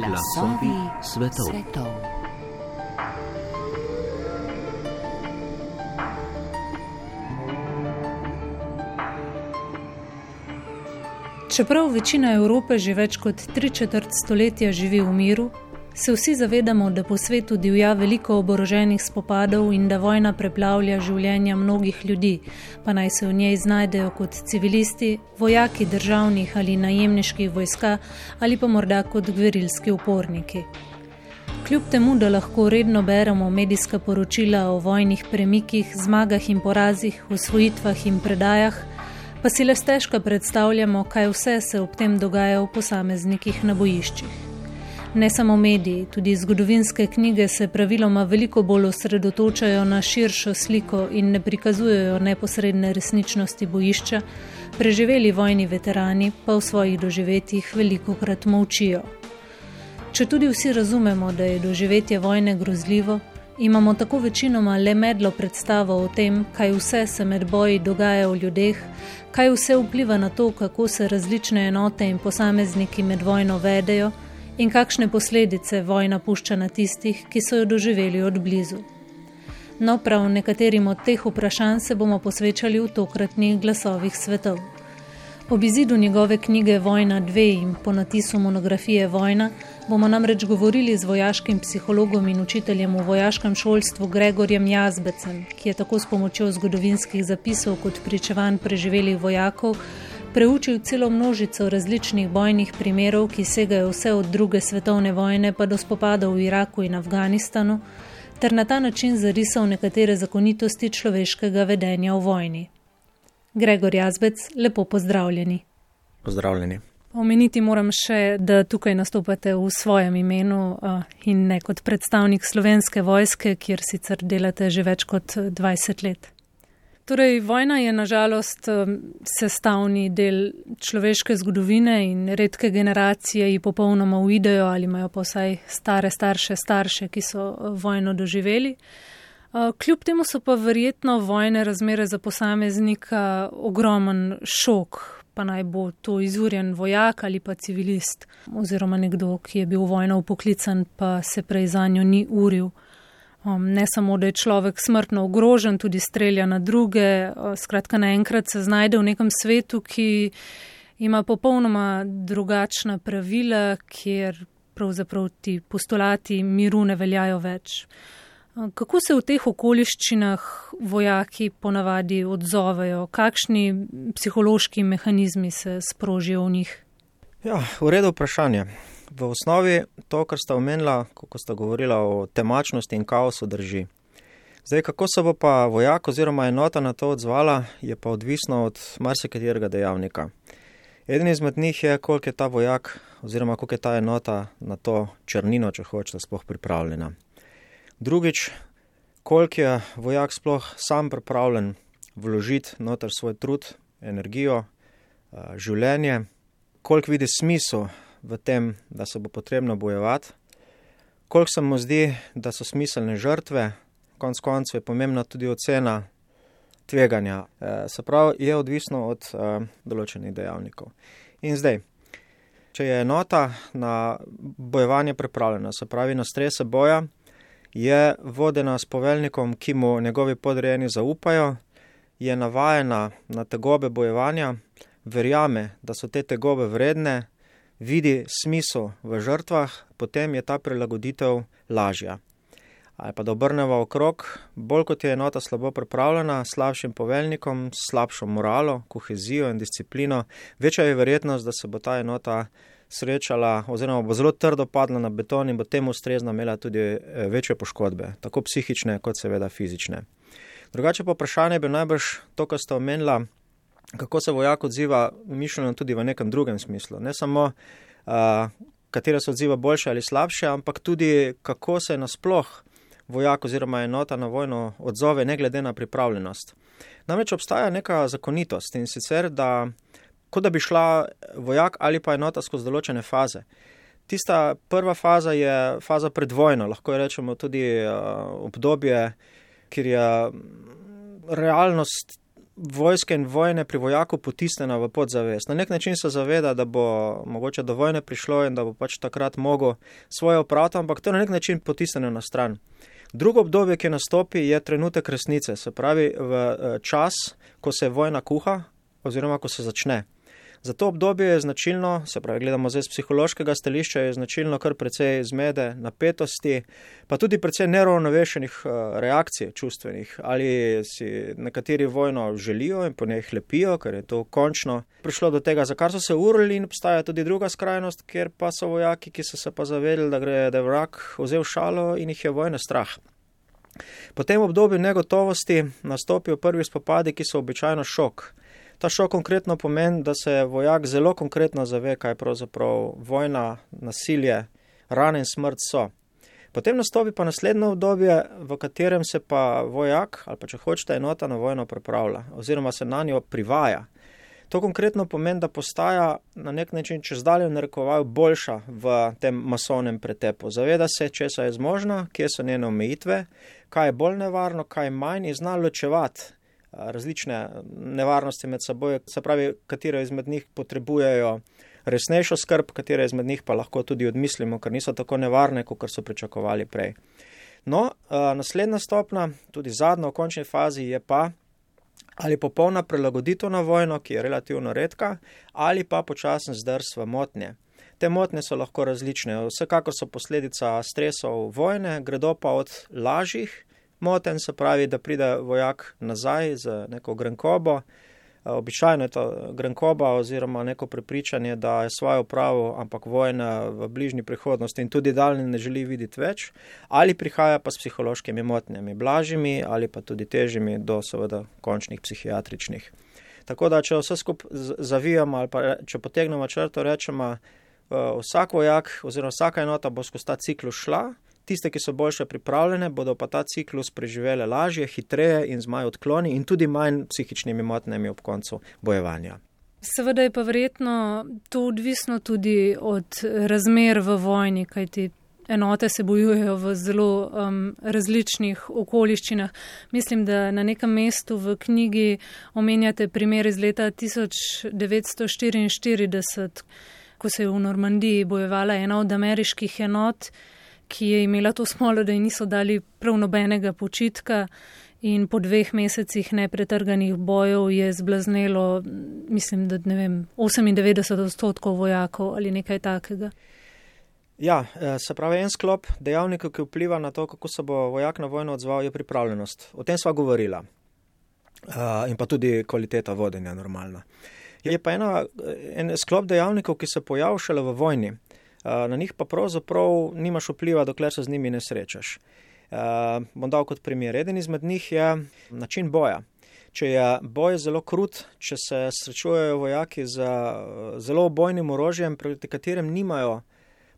Glasovi svetov. svetov. Čeprav večina Evrope že več kot tri četrt stoletja živi v miru, se vsi zavedamo, da po svetu divja veliko oboroženih spopadov in da vojna preplavlja življenja mnogih ljudi, pa naj se v njej znajdejo kot civilisti, vojaki državnih ali najemniških vojska ali pa morda kot gverilski uporniki. Kljub temu, da lahko redno beremo medijska poročila o vojnih premikih, zmagah in porazih, osvojitvah in predajah, pa si le stežka predstavljamo, kaj vse se ob tem dogaja v posameznikih na bojiščih. Ne samo mediji, tudi zgodovinske knjige se praviloma veliko bolj osredotočajo na širšo sliko in ne prikazujejo neposredne resničnosti bojišča, preživeli vojni veterani pa v svojih doživetjih veliko krat molčijo. Če tudi vsi razumemo, da je doživetje vojne grozljivo, imamo tako večinoma le medlo predstavo o tem, kaj vse se med boji dogaja v ljudeh, kaj vse vpliva na to, kako se različne enote in posamezniki med vojno vedejo in kakšne posledice vojna pušča na tistih, ki so jo doživeli od blizu. No, prav nekaterim od teh vprašanj se bomo posvečali v tokratnih glasovih svetov. Ob izidu njegove knjige Vojna 2 in po natisu monografije Vojna bomo namreč govorili z vojaškim psihologom in učiteljem v vojaškem šolstvu Gregorjem Jazbecem, ki je tako s pomočjo zgodovinskih zapisov kot pričevanj preživelih vojakov preučil celo množico različnih bojnih primerov, ki segajo vse od druge svetovne vojne pa do spopadov v Iraku in Afganistanu, ter na ta način zarisal nekatere zakonitosti človeškega vedenja v vojni. Gregor Jazbec, lepo pozdravljeni. Pozdravljeni. Omeniti moram še, da tukaj nastopate v svojem imenu in ne kot predstavnik slovenske vojske, kjer sicer delate že več kot 20 let. Torej, vojna je nažalost sestavni del človeške zgodovine in redke generacije ji popolnoma uidejo ali imajo pa vsaj stare starše, starše, ki so uh, vojno doživeli. Uh, kljub temu so pa verjetno vojne razmere za posameznika ogromen šok, pa naj bo to izurjen vojak ali pa civilist oziroma nekdo, ki je bil vojno upoklican, pa se prej za njo ni uril. Um, ne samo, da je človek smrtno ogrožen, tudi strelja na druge. Skratka, naenkrat se znajde v nekem svetu, ki ima popolnoma drugačna pravila, kjer pravzaprav ti postulati miru ne veljajo več. Kako se v teh okoliščinah vojaki ponavadi odzovejo, kakšni psihološki mehanizmi se sprožijo v njih? Ja, v redu vprašanje. V osnovi to, kar sta omenila, ko sta govorila o temačnosti in kaosu, drži. Zdaj, kako se bo pa vojak oziroma enota na to odzvala, je pa odvisno od marsikaterega dejavnika. Eden izmed njih je, koliko je ta vojak oziroma koliko je ta enota na to črnino, če hočete, sploh pripravljena. Drugič, koliko je vojak sploh sam pripravljen vložiti noter svoj trud, energijo, eh, življenje, koliko vidi smisel v tem, da se bo potrebno bojevati, koliko se mu zdi, da so smiselne žrtve, konec koncev je pomembna tudi ocena tveganja. E, se pravi, je odvisno od e, določenih dejavnikov. In zdaj, če je enota na bojevanje pripravljena, se pravi na strese boja, je vodena s poveljnikom, ki mu njegovi podrejeni zaupajo, je navajena na tegobe bojevanja, verjame, da so te tegobe vredne, vidi smisel v žrtvah, potem je ta prilagoditev lažja. Ali pa da obrnemo okrog, bolj kot je enota slabo pripravljena, slabšim poveljnikom, slabšo moralo, kohezijo in disciplino, večja je verjetnost, da se bo ta enota srečala oziroma bo zelo trdo padla na beton in bo temu ustrezno imela tudi eh, večje poškodbe, tako psihične kot seveda fizične. Drugače pa vprašanje bi najbrž to, kar ste omenila, kako se vojak odziva, mišljeno tudi v nekem drugem smislu. Ne samo, uh, katero se odziva boljše ali slabše, ampak tudi, kako se nasploh vojak oziroma enota na vojno odzove, ne glede na pripravljenost. Namreč obstaja neka zakonitost in sicer, da kot da bi šla vojak ali pa enota skozi določene faze. Tista prva faza je faza pred vojno, lahko rečemo tudi uh, obdobje, kjer je realnost vojske in vojne pri vojaku potisnjena v podzavest. Na nek način se zaveda, da bo mogoče do vojne prišlo in da bo pač takrat mogel svoje opraviti, ampak to je na nek način potisnjeno na stran. Drugo obdobje, ki nastopi, je trenutek resnice, se pravi v eh, čas, ko se vojna kuha oziroma ko se začne. Za to obdobje je značilno, se pravi, gledamo zdaj z psihološkega stališča, je značilno kar precej zmede, napetosti, pa tudi precej neravnovešenih uh, reakcij čustvenih. Ali si nekateri vojno želijo in po njej lepijo, ker je to končno prišlo do tega, za kar so se urili in obstaja tudi druga skrajnost, kjer pa so vojaki, ki so se pa zavedali, da gre, da je vrak vzel šalo in jih je vojna strah. Po tem obdobju negotovosti nastopijo prvi spopadi, ki so običajno šok. Ta šok konkretno pomeni, da se vojak zelo konkretno zave, kaj pravzaprav vojna, nasilje, rane in smrt so. Potem nastopi pa naslednje obdobje, v katerem se pa vojak ali pa če hočete enota na vojno pripravlja oziroma se na njo privaja. To konkretno pomeni, da postaja na nek način čez dalje narekovajo boljša v tem masovnem pretepu. Zaveda se, če so je zmožna, kje so njene omejitve, kaj je bolj nevarno, kaj manj in zna ločevati različne nevarnosti med seboj, se pravi, katere izmed njih potrebujejo resnejšo skrb, katere izmed njih pa lahko tudi odmislimo, ker niso tako nevarne, kot so pričakovali prej. No, naslednja stopna, tudi zadnja v končni fazi, je pa ali popolna prilagoditev na vojno, ki je relativno redka, ali pa počasen zdrs v motnje. Te motnje so lahko različne, vsekakor so posledica stresov vojne, gredo pa od lažjih moten, se pravi, da pride vojak nazaj z neko grenkobo. Eh, običajno je to grenkoba oziroma neko prepričanje, da je svojo pravo, ampak vojna v bližnji prihodnosti in tudi daljni ne želi videti več, ali prihaja pa s psihološkimi motnjami, blažjimi ali pa tudi težjimi do seveda končnih psihiatričnih. Tako da, če vse skupaj zavijamo ali pa če potegnemo črto, rečemo, eh, vsak vojak oziroma vsaka enota bo skozi ta ciklus šla, Tiste, ki so boljše pripravljene, bodo pa ta ciklus preživele lažje, hitreje in z manj odkloni in tudi manj psihičnimi motnjami ob koncu bojevanja. Seveda je pa verjetno to odvisno tudi od razmer v vojni, kajti enote se bojujejo v zelo um, različnih okoliščinah. Mislim, da na nekem mestu v knjigi omenjate primer iz leta 1944, ko se je v Normandiji bojevala ena od ameriških enot ki je imela to smolo, da ji niso dali prav nobenega počitka. In po dveh mesecih nepretrganih bojev je zblaznelo, mislim, da ne vem, 98 odstotkov vojakov ali nekaj takega. Ja, eh, se pravi, en sklop dejavnikov, ki vpliva na to, kako se bo vojak na vojno odzval, je pripravljenost. O tem sva govorila. Uh, in pa tudi kvaliteta vodenja, normalna. Je pa ena, en sklop dejavnikov, ki se pojavlja šele v vojni. Eh, na njih pa pravzaprav nimaš vpliva, dokler se z njimi ne srečaš. Uh, bom dal kot primer. Eden izmed njih je način boja. Če je boj zelo krut, če se srečujejo vojaki z uh, zelo bojnim orožjem, proti katerem nimajo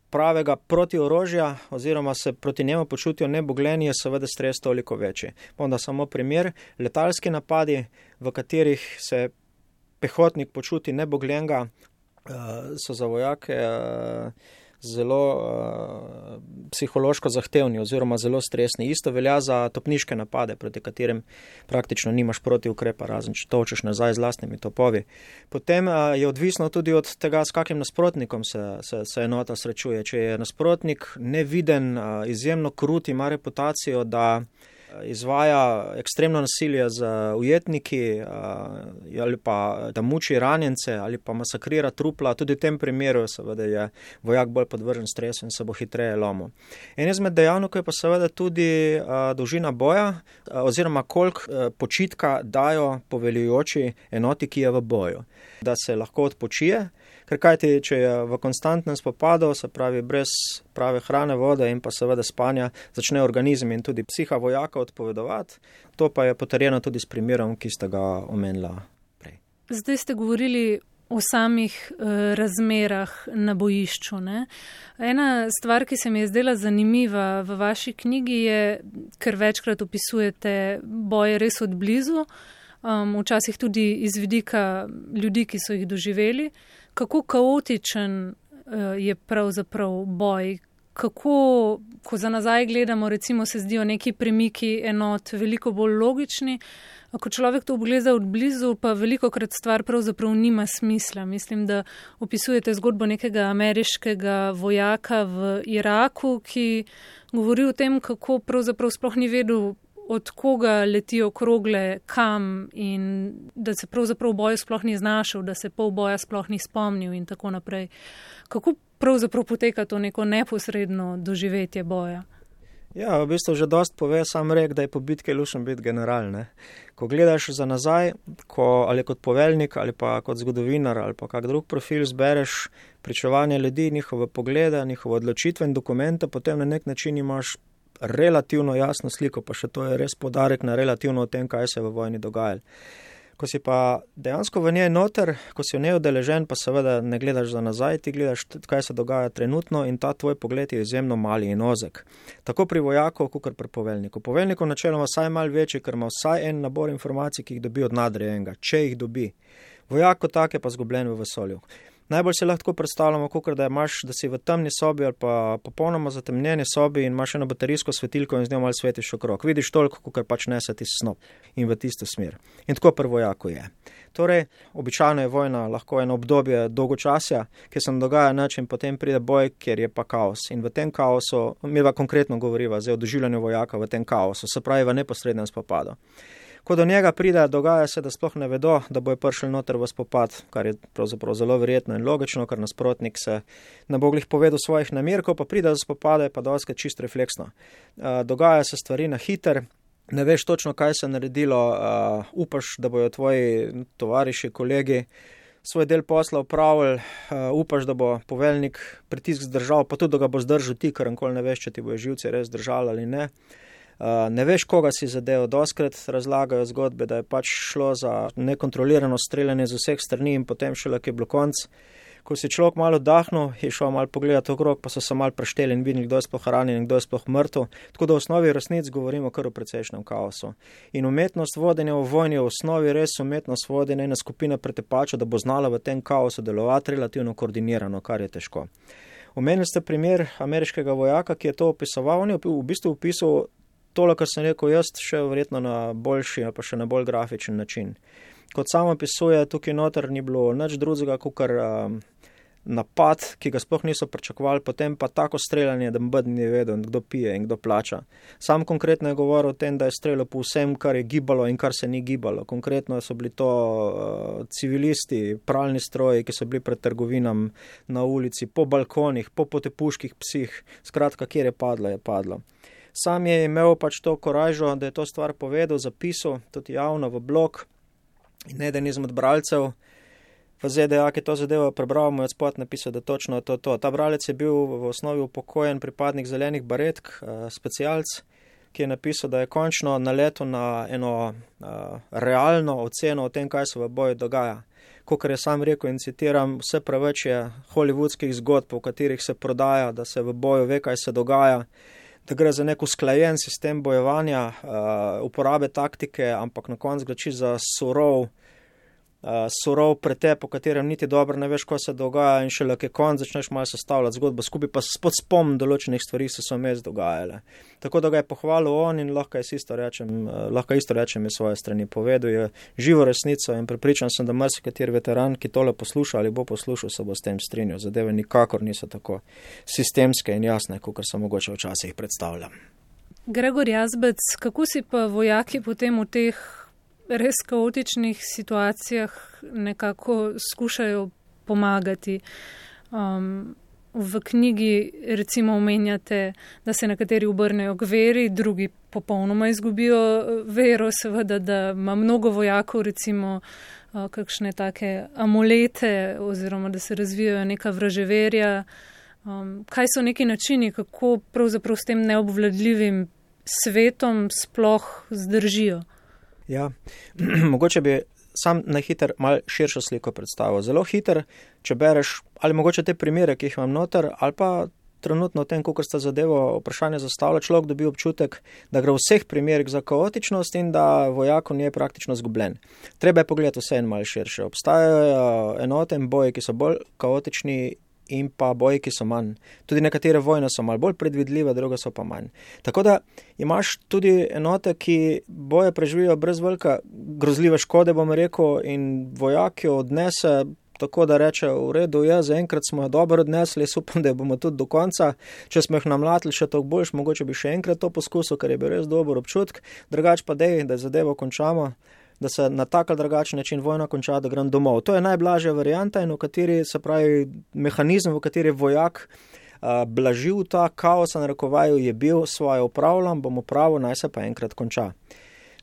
pravega protiorožja, oziroma se proti njemu počutijo nebogljeni, je seveda stres toliko večji. Bom dal samo primer. Letalski napadi, v katerih se pehotnik počuti nebogljenega, so za vojake uh, zelo uh, psihološko zahtevni oziroma zelo stresni. Isto velja za topniške napade, proti katerim praktično nimaš proti ukrepa, razen če točeš nazaj z lastnimi topovi. Potem uh, je odvisno tudi od tega, s kakim nasprotnikom se, se, se enota srečuje. Če je nasprotnik neviden, uh, izjemno krut, ima reputacijo, da izvaja ekstremno nasilje z ujetniki ali pa da muči ranjence ali pa masakrira trupla, tudi v tem primeru seveda je vojak bolj podvržen stresu in se bo hitreje lomil. En izmed dejavnikov je pa seveda tudi dolžina boja oziroma koliko počitka dajo poveljujoči enoti, ki je v boju, da se lahko odpočije. Ker kajti, če je v konstantnem spopadu, se pravi brez prave hrane, vode in pa seveda spanja, začne organizem in tudi psiha vojaka odpovedovati. To pa je potrjeno tudi s primerom, ki ste ga omenila prej. Zdaj ste govorili o samih uh, razmerah na bojišču. Ne? Ena stvar, ki se mi je zdela zanimiva v vaši knjigi, je, ker večkrat opisujete boje res od blizu, um, včasih tudi iz vidika ljudi, ki so jih doživeli kako kaotičen uh, je pravzaprav boj, kako, ko za nazaj gledamo, recimo se zdijo neki premiki enot veliko bolj logični. Ko človek to ogleda od blizu, pa veliko krat stvar pravzaprav nima smisla. Mislim, da opisujete zgodbo nekega ameriškega vojaka v Iraku, ki govori o tem, kako pravzaprav sploh ni vedel, od koga letijo krogle, kam in da se pravzaprav v boju sploh ni znašel, da se pol boja sploh ni spomnil in tako naprej. Kako pravzaprav poteka to neko neposredno doživetje boja? Ja, v bistvu že dost pove sam rek, da je po bitki lušen biti general. Ne? Ko gledaš za nazaj, ko, ali kot poveljnik, ali pa kot zgodovinar, ali pa kak drug profil zbereš pričevanje ljudi, njihove poglede, njihove odločitve in dokumente, potem na nek način imaš relativno jasno sliko, pa še to je res podarek na relativno o tem, kaj se je v vojni dogajalo. Ko si pa dejansko v njej noter, ko si v njej udeležen, pa seveda ne gledaš za nazaj, ti gledaš, kaj se dogaja trenutno in ta tvoj pogled je izjemno mali in ozek. Tako pri vojaku, kot pri poveljniku. Poveljniku načeloma vsaj mal večji, ker ima vsaj en nabor informacij, ki jih dobi od nadrejenega, če jih dobi. Vojak kot tak je pa zgubljen v vesolju. Najbolj si lahko predstavljamo, kot da, imaš, da si v temni sobi ali pa popolnoma zatemnjeni sobi in imaš eno baterijsko svetilko in z njo malo svetiš okrog. Vidiš toliko, kot pač nese ti snop in v tisto smer. In tako prvo jako je. Torej, običajno je vojna lahko eno obdobje dolgočasja, ki se nam dogaja noč in potem pride boj, kjer je pa kaos. In v tem kaosu, mi pa konkretno govoriva zdaj o doživljanju vojaka v tem kaosu, se pravi v neposrednem spopadu ko do njega pride, dogaja se, da sploh ne vedo, da bo je prišel noter v spopad, kar je pravzaprav zelo verjetno in logično, ker nasprotnik se ne bo glih povedal svojih namer, ko pa pride do spopada, je pa doske čist refleksno. Dogaja se stvari na hiter. Ne veš točno, kaj se je naredilo, uh, upaš, da bojo tvoji tovariši, kolegi svoj del posla upravili, uh, upaš, da bo poveljnik pritisk zdržal, pa tudi, da ga bo zdržal ti, ker nikoli ne veš, če ti bojo živci res zdržali ali ne. Uh, ne veš, koga si zadeval. Doskrat razlagajo zgodbe, da je pač šlo za nekontrolirano streljanje z vseh strani in potem šele, ki je bilo konc. Ko si človek malo dahnil, je šel malo pogledati okrog, pa so se malo prešteli in videli, kdo je sploh ranjen in kdo je sploh mrtev. Tako da v osnovi resnic govorimo kar o precejšnjem kaosu. In umetnost vodenja v vojni je v osnovi res umetnost vodenja ena skupina pretepača, da bo znala v tem kaosu delovati relativno koordinirano, kar je težko. Omenili ste primer ameriškega vojaka, ki je to opisoval. On je v bistvu opisal tole, kar sem rekel jaz, še verjetno na boljši, pa še na bolj grafičen način. Kot samo opisuje, tukaj noter ni bilo nič drugega, kot kar um, napad, ki ga sploh niso pričakovali, potem pa tako streljanje, da mbd ni vedel, kdo pije in kdo plača. Sam konkretno je govoril o tem, da je streljal po vsem, kar je gibalo in kar se ni gibalo. Konkretno so bili to uh, civilisti, pralni stroji, ki so bili pred trgovinam na ulici, po balkonih, po potepuških psih, skratka, kjer je padlo, je padlo. Sam je imel pač to koražo, da je to stvar povedal, zapisal tudi javno v blog in eden izmed bralcev v ZDA, ki to zadevo prebral, mu je spot napisal, da točno to to. Ta bralec je bil v osnovi upokojen pripadnik zelenih baretk, uh, specialc, ki je napisal, da je končno naletel na eno uh, realno oceno o tem, kaj se v boju dogaja. Kot je sam rekel in citiram, vse preveč je hollywoodskih zgodb, v katerih se prodaja, da se v boju ve, kaj se dogaja da gre za nek usklajen sistem bojevanja, uh, uporabe taktike, ampak na koncu gre za surov, surov pretep, po katerem niti dobro ne veš, kaj se dogaja in šele, ki konc začneš malo sestavljati zgodbo skupaj, pa spod spom določenih stvari se so mes dogajale. Tako da ga je pohvalil on in lahko, isto rečem, uh, lahko isto rečem iz svoje strani. Povedal je živo resnico in prepričan sem, da marsikateri veteran, ki tole posluša ali bo poslušal, se bo s tem strinjal. Zadeve nikakor niso tako sistemske in jasne, kot se mogoče včasih predstavljam. Gregor Jazbec, kako si pa vojaki potem v teh res kaotičnih situacijah nekako skušajo pomagati. Um, v knjigi recimo omenjate, da se nekateri obrnejo k veri, drugi popolnoma izgubijo uh, vero, seveda, da ima mnogo vojakov recimo uh, kakšne take amulete oziroma da se razvijajo neka vraževerja. Um, kaj so neki načini, kako pravzaprav s tem neobvladljivim svetom sploh zdržijo? Ja, mogoče bi sam na hiter mal širšo sliko predstavil. Zelo hiter, če bereš ali mogoče te primere, ki jih imam noter, ali pa trenutno v tem, kako sta zadevo vprašanje zastavila, človek dobi občutek, da gre v vseh primerih za kaotičnost in da vojako ni praktično zgubljen. Treba je pogledati vse en mal širše. Obstajajo enote in boje, ki so bolj kaotični in pa boji, ki so manj. Tudi nekatere vojne so malo bolj predvidljive, druge so pa manj. Tako da imaš tudi enote, ki boje preživijo brez velike grozljive škode, bom rekel, in vojaki odnese. Tako da reče, v redu je, zaenkrat smo jo dobro odnesli, upam, da bomo tudi do konca. Če smo jih namlatili še toliko boljš, mogoče bi še enkrat to poskusil, ker je bil res dober občutek, drugač pa dej, da zadevo končamo da se na tak ali drugačen način vojna konča, da grem domov. To je najblažja varianta in v kateri se pravi mehanizem, v kateri vojak blažil ta kaos, na rekovaju je bil svoje upravljam, bom upravil, naj se pa enkrat konča.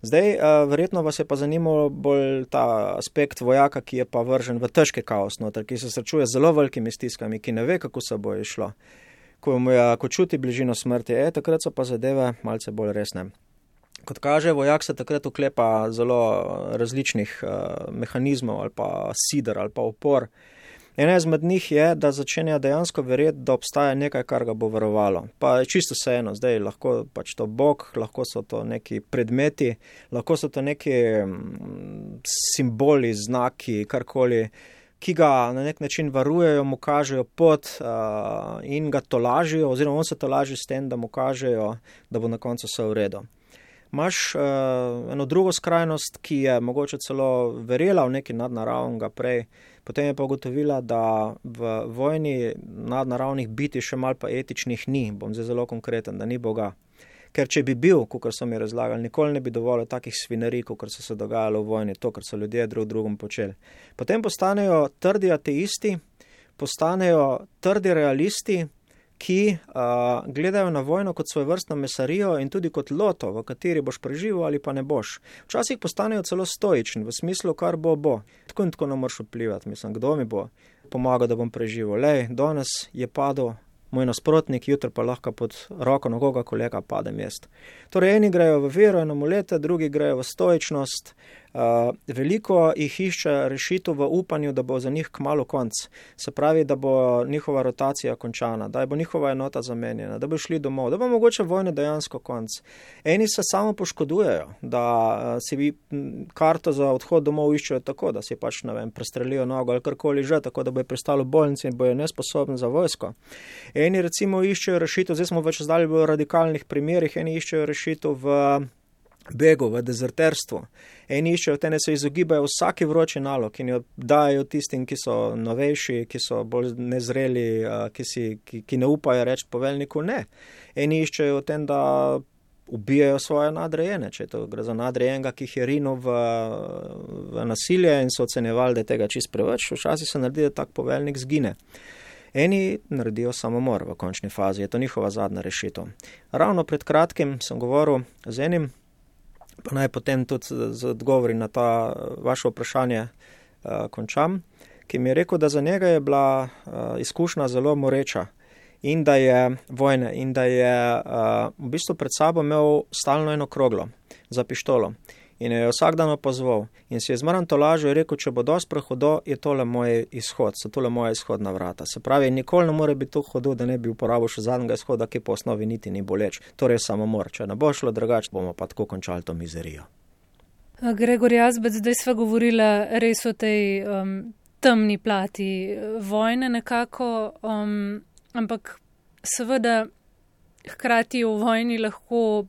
Zdaj, verjetno vas je pa zanimal bolj ta aspekt vojaka, ki je pa vržen v težke kaos, noter, ki se srečuje z zelo velikimi stiskami, ki ne ve, kako se bo išlo. Ko, je, ko čuti bližino smrti, e, takrat so pa zadeve malce bolj resne. Kot kaže, vojak se takrat uklepa zelo različnih uh, mehanizmov ali pa sidr ali pa opor. Ena izmed njih je, da začenja dejansko verjeti, da obstaja nekaj, kar ga bo varovalo. Pa je čisto vseeno, zdaj lahko pač to bog, lahko so to neki predmeti, lahko so to neki mm, simboli, znaki, karkoli, ki ga na nek način varujejo, mu kažejo pot uh, in ga tolažijo, oziroma on se tolaži s tem, da mu kažejo, da bo na koncu vse v redu imaš uh, eno drugo skrajnost, ki je mogoče celo verjela v nekaj nadnaravnega prej, potem je pa ugotovila, da v vojni nadnaravnih biti še mal pa etičnih ni, bom zdaj zelo konkreten, da ni Boga. Ker če bi bil, kot so mi razlagali, nikoli ne bi dovolil takih svinarij, kot so se dogajalo v vojni, to, kar so ljudje drug drugom počeli. Potem postanejo trdi ateisti, postanejo trdi realisti, ki uh, gledajo na vojno kot svojo vrstno mesarijo in tudi kot loto, v kateri boš preživel ali pa ne boš. Včasih postanejo celo stoični, v smislu, kar bo, bo. Tako in tako ne moreš vplivati, mislim, kdo mi bo pomagal, da bom preživel. Lej, danes je padel moj nasprotnik, jutri pa lahko pod roko nogoga kolega padem jaz. Torej, eni grejo v vero in amulete, drugi grejo v stoičnost, veliko jih išče rešitev v upanju, da bo za njih kmalo konc. Se pravi, da bo njihova rotacija končana, da bo njihova enota zamenjena, da bo šli domov, da bo mogoče vojne dejansko konc. Eni se samo poškodujejo, da uh, si karto za odhod domov iščejo tako, da si pač, ne vem, prestrelijo nogo ali karkoli že, tako da bo pristalo bolnici in bojo nesposobni za vojsko. Eni recimo iščejo rešitev, zdaj smo več zdali v radikalnih primerih, eni iščejo rešitev v begu, v dezerterstvu. Eni iščejo te, se izogibajo vsaki vroči nalog in jo dajo tistim, ki so novejši, ki so bolj nezreli, ki, si, ki, ki ne upajo reči poveljniku ne. Eni iščejo tem, da ubijajo svoje nadrejene, če to gre za nadrejenega, ki jih je rinil v, v nasilje in so ocenjevali, da je tega čist preveč, včasih se naredi, da tak poveljnik zgine. Eni naredijo samomor v končni fazi, je to njihova zadnja rešitev. Ravno pred kratkim sem govoril z enim pa naj potem tudi z odgovori na ta vaše vprašanje uh, končam, ki mi je rekel, da za njega je bila uh, izkušnja zelo moreča in da je vojne in da je uh, v bistvu pred sabo imel stalno eno kroglo za pištolo in je vsak dan opazval in si je zmaran to lažje rekel, če bo dosti prehodo, je tole moj izhod, so tole moja izhodna vrata. Se pravi, nikoli ne more biti to hodo, da ne bi uporabil še zadnjega izhoda, ki po osnovi niti ni boleč. Torej samomor, če ne bo šlo drugače, bomo pa tako končali to mizerijo. Gregor Jazbec, zdaj sva govorila res o tej um, temni plati vojne nekako, um, ampak seveda hkrati v vojni lahko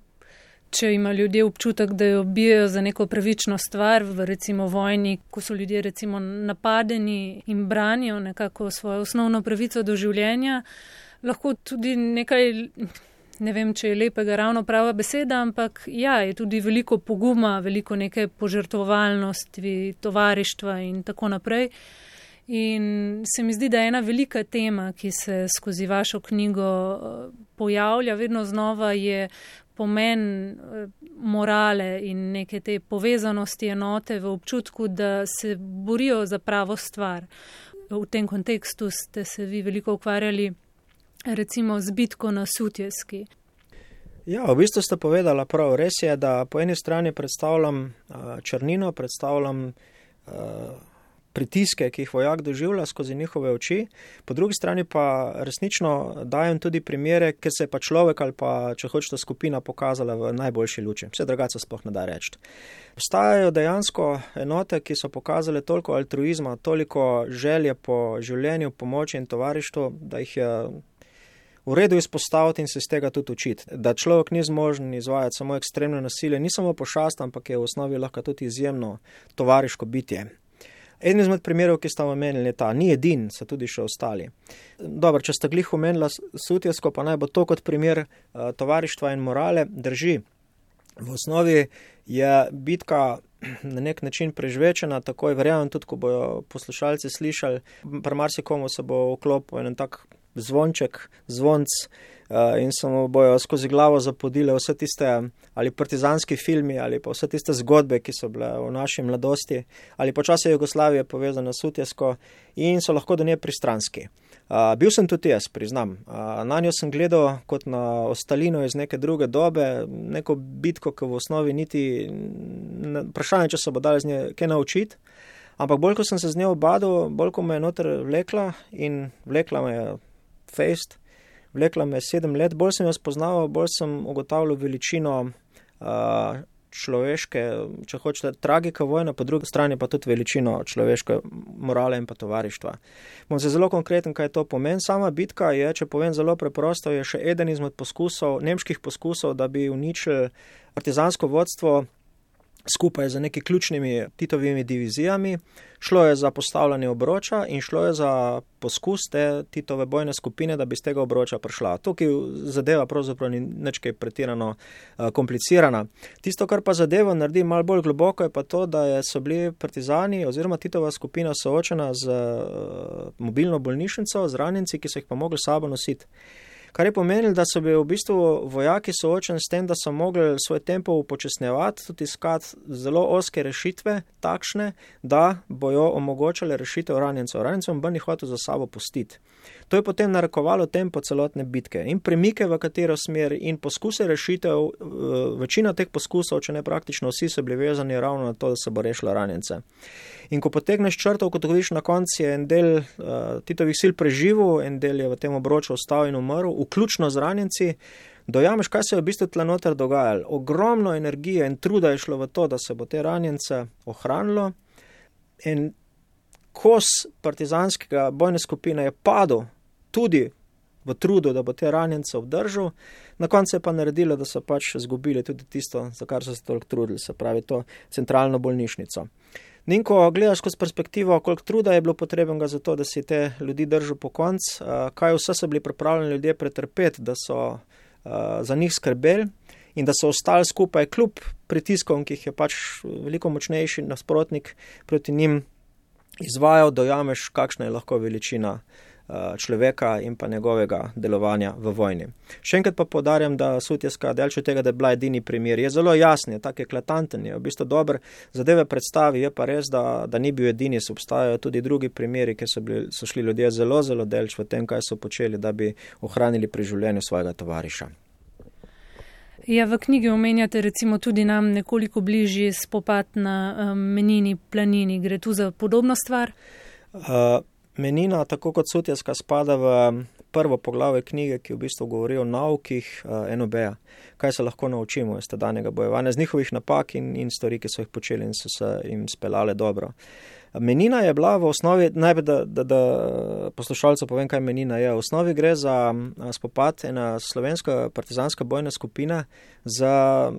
če ima ljudje občutek, da jo bijajo za neko pravično stvar, v recimo vojni, ko so ljudje recimo napadeni in branijo nekako svojo osnovno pravico do življenja, lahko tudi nekaj, ne vem, če je lepega ravno prava beseda, ampak ja, je tudi veliko poguma, veliko neke požrtovalnosti, tovarištva in tako naprej. In se mi zdi, da je ena velika tema, ki se skozi vašo knjigo eh, pojavlja vedno znova, je pomen eh, morale in neke te povezanosti enote v občutku, da se borijo za pravo stvar. V tem kontekstu ste se vi veliko ukvarjali recimo z bitko na Sutjeski. Ja, v bistvu ste povedala prav. Res je, da po eni strani predstavljam uh, črnino, predstavljam uh, pritiske, ki jih vojak doživlja skozi njihove oči, po drugi strani pa resnično dajem tudi primere, ker se je pa človek ali pa, če hočete, skupina pokazala v najboljši luči. Vse drugače sploh ne da reči. Obstajajo dejansko enote, ki so pokazale toliko altruizma, toliko želje po življenju, pomoči in tovarištvu, da jih je v redu izpostaviti in se iz tega tudi učiti. Da človek ni zmožen izvajati samo ekstremno nasilje, ni samo pošast, ampak je v osnovi lahko tudi izjemno tovariško bitje. En izmed primerov, ki ste omenili, je ta, ni edin, so tudi še ostali. Dobro, če ste glih omenila sutjesko, pa naj bo to kot primer uh, tovarištva in morale, drži. V osnovi je bitka na nek način prežvečena, tako je verjamem tudi, ko bojo poslušalci slišali, pri marsikomu se bo vklopil en tak zvonček, zvonc in se mu bojo skozi glavo zapodile vse tiste ali partizanski filmi ali pa vse tiste zgodbe, ki so bile v naši mladosti ali počasi Jugoslavije povezane s Utjesko in so lahko do nje pristranski. Uh, bil sem tudi jaz, priznam. Uh, na njo sem gledal kot na ostalino iz neke druge dobe, neko bitko, ki v osnovi niti vprašanje, če se bo dal z nje kaj naučiti. Ampak bolj, ko sem se z njo obadal, bolj, ko me je noter vlekla in vlekla me je fejst, vlekla me sedem let, bolj sem jo spoznal, bolj sem ugotavljal veličino uh, človeške, če hočete, tragike vojne, po drugi strani pa tudi veličino človeške morale in pa tovarištva. Bom se zelo konkreten, kaj to pomeni. Sama bitka je, če povem zelo preprosto, je še eden izmed poskusov, nemških poskusov, da bi uničili partizansko vodstvo skupaj z neki ključnimi Titovimi divizijami. Šlo je za postavljanje obroča in šlo je za poskus te Titove bojne skupine, da bi z tega obroča prišla. Tukaj zadeva pravzaprav ni nečkaj pretirano uh, komplicirana. Tisto, kar pa zadeva naredi malo bolj globoko, je pa to, da so bili partizani oziroma Titova skupina soočena z uh, mobilno bolnišnico, z ranjenci, ki so jih pa mogli sabo nositi kar je pomenilo, da so bili v bistvu vojaki soočeni s tem, da so mogli svoj tempo upočasnjevati, tudi iskati zelo oske rešitve, takšne, da bojo omogočale rešitev ranjencev. Ranjencem bi jih hotel za sabo pustiti. To je potem narekovalo tempo celotne bitke in premike v katero smer in poskuse rešitev. Eh, večina teh poskusov, če ne praktično vsi, so bili vezani ravno na to, da se bo rešilo ranjence. In ko potegneš črto, kot vidiš na koncu, je en del uh, Titovih sil preživel, en del je v tem obroču ostal in umrl, vključno z ranjenci. Dojameš, kaj se je v bistvu tle noter dogajalo. Ogromno energije in truda je šlo v to, da se bo te ranjence ohranilo. In kos partizanskega bojne skupine je padel tudi v trudu, da bo te ranjence obdržal, na koncu je pa naredilo, da so pač izgubili tudi tisto, za kar so se toliko trudili, se pravi to centralno bolnišnico. In ko gledaš skozi perspektivo, koliko truda je bilo potrebnega za to, da si te ljudi držal po koncu, kaj vse so bili pripravljeni ljudje pretrpeti, da so za njih skrbeli in da so ostali skupaj kljub pritiskom, ki jih je pač veliko močnejši nasprotnik proti njim izvajal, dojameš, kakšna je lahko veličina Eh, človeka in pa njegovega delovanja v vojni. Še enkrat pa podarjam, da Sutjeska, delč od tega, da je bila edini primer, je zelo jasen, je tak eklatanten, je v bistvu dober zadeve predstavi, je pa res, da, da ni bil edini, so obstajajo tudi drugi primeri, ker so, bili, so šli ljudje zelo, zelo delč v tem, kaj so počeli, da bi ohranili pri življenju svojega tovariša. Ja, v knjigi omenjate recimo tudi nam nekoliko bližji spopad na um, menini planini. Gre tu za podobno stvar? Uh, Menina, tako kot Sutjeska, spada v prvo poglavje knjige, ki v bistvu govori o naukih uh, eh, NOB-a, kaj se lahko naučimo iz tedanjega bojevanja, z njihovih napak in, in stvari, ki so jih počeli in so se jim speljale dobro. Menina je bila v osnovi, najprej da, da, da poslušalcu povem, kaj menina je. V osnovi gre za spopad ena slovenska partizanska bojna skupina z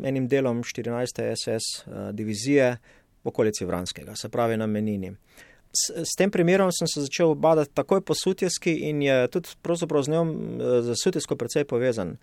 enim delom 14. SS divizije v okolici Vranskega, se pravi na menini s, s tem primerom sem se začel badati takoj po sutjeski in je tudi pravzaprav z njo za sutjesko precej povezan. Uh,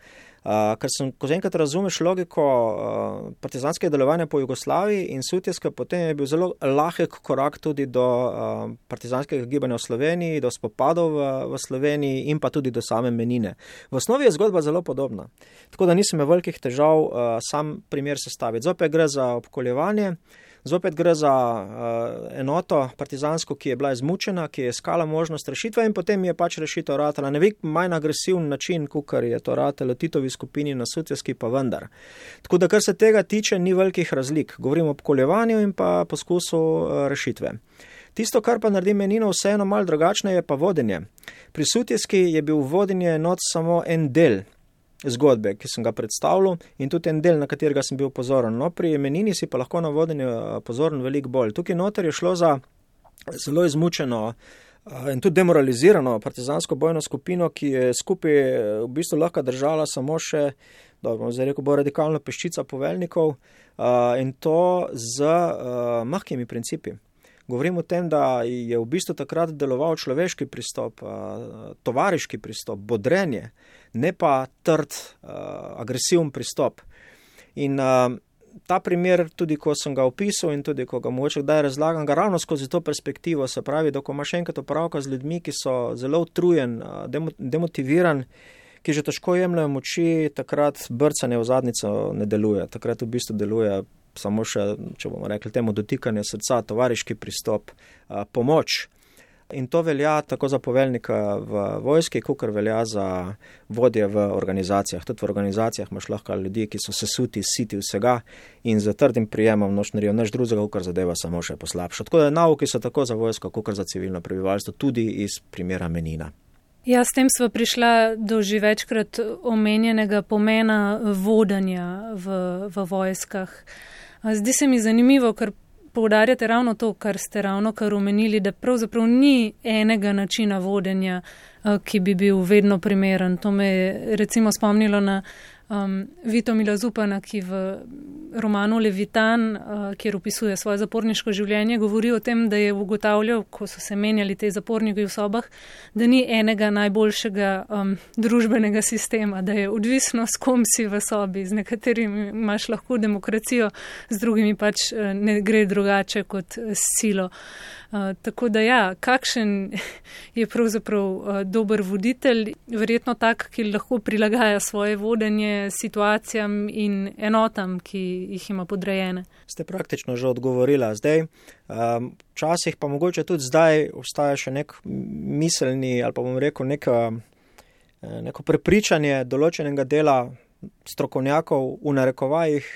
ker sem, ko enkrat razumeš logiko uh, partizanskega delovanja po Jugoslaviji in sutjeska, potem je bil zelo lahek korak tudi do uh, partizanskega gibanja v Sloveniji, do spopadov v, v Sloveniji in pa tudi do same menine. V osnovi je zgodba zelo podobna, tako da nisem imel velikih težav uh, sam primer sestaviti. Zopet gre za obkoljevanje. Zopet gre za uh, enoto partizansko, ki je bila izmučena, ki je iskala možnost rešitve in potem je pač rešitev ratela na veliko manj agresiven način, kot je to ratelo Titovi skupini na sutjeski, pa vendar. Tako da, kar se tega tiče, ni velikih razlik. Govorimo o pokoljevanju in pa poskusu uh, rešitve. Tisto, kar pa naredi menino vseeno mal drugačne, je pa vodenje. Pri sutjeski je bil vodenje enot samo en del zgodbe, ki sem ga predstavljal in tudi en del, na katerega sem bil pozoren. No, pri menini si pa lahko na vodenje pozoren veliko bolj. Tukaj noter je šlo za zelo izmučeno in tudi demoralizirano partizansko bojno skupino, ki je skupaj v bistvu lahko držala samo še, dobro, zdaj rekel bo radikalno peščica poveljnikov in to z mahkimi principi. Govorim o tem, da je v bistvu takrat deloval človeški pristop, tovariški pristop, bodrenje, ne pa trd, agresiven pristop. In ta primer, tudi ko sem ga opisal in tudi ko ga mogoče kdaj razlagam, ga ravno skozi to perspektivo, se pravi, da ko imaš enkrat opravka z ljudmi, ki so zelo utrujen, demotiviran, ki že težko jemljajo moči, takrat brcanje v zadnico ne deluje, takrat v bistvu deluje samo še, če bomo rekli temu, dotikanje srca, tovariški pristop, pomoč. In to velja tako za poveljnika v vojski, kot velja za vodje v organizacijah. Tudi v organizacijah imaš lahko ljudi, ki so sesuti, siti vsega in za trdim prijemom noč narijo neč drugega, kar zadeva samo še poslabša. Tako da nauki so tako za vojsko, kot za civilno prebivalstvo, tudi iz primera menina. Ja, s tem smo prišla do že večkrat omenjenega pomena vodanja v, v vojskah. Zdi se mi zanimivo, ker poudarjate ravno to, kar ste ravno kar omenili, da pravzaprav ni enega načina vodenja, ki bi bil vedno primeren. To me je recimo spomnilo na um, Vito Mila Zupana, ki v romanu Levitan, uh, kjer opisuje svoje zaporniško življenje, govori o tem, da je ugotavljal, ko so se menjali te zaporniki v sobah, da ni enega najboljšega um, družbenega sistema, da je odvisno, s kom si v sobi, z nekaterimi imaš lahko demokracijo, z drugimi pač uh, ne gre drugače kot s silo. Uh, tako da ja, kakšen je pravzaprav uh, dober voditelj, verjetno tak, ki lahko prilagaja svoje vodenje situacijam in enotam, ki jih ima podrejene. Ste praktično že odgovorila. Zdaj, um, včasih pa mogoče tudi zdaj obstaja še nek miselni ali pa bom rekel neka, eh, neko prepričanje določenega dela strokovnjakov v narekovajih,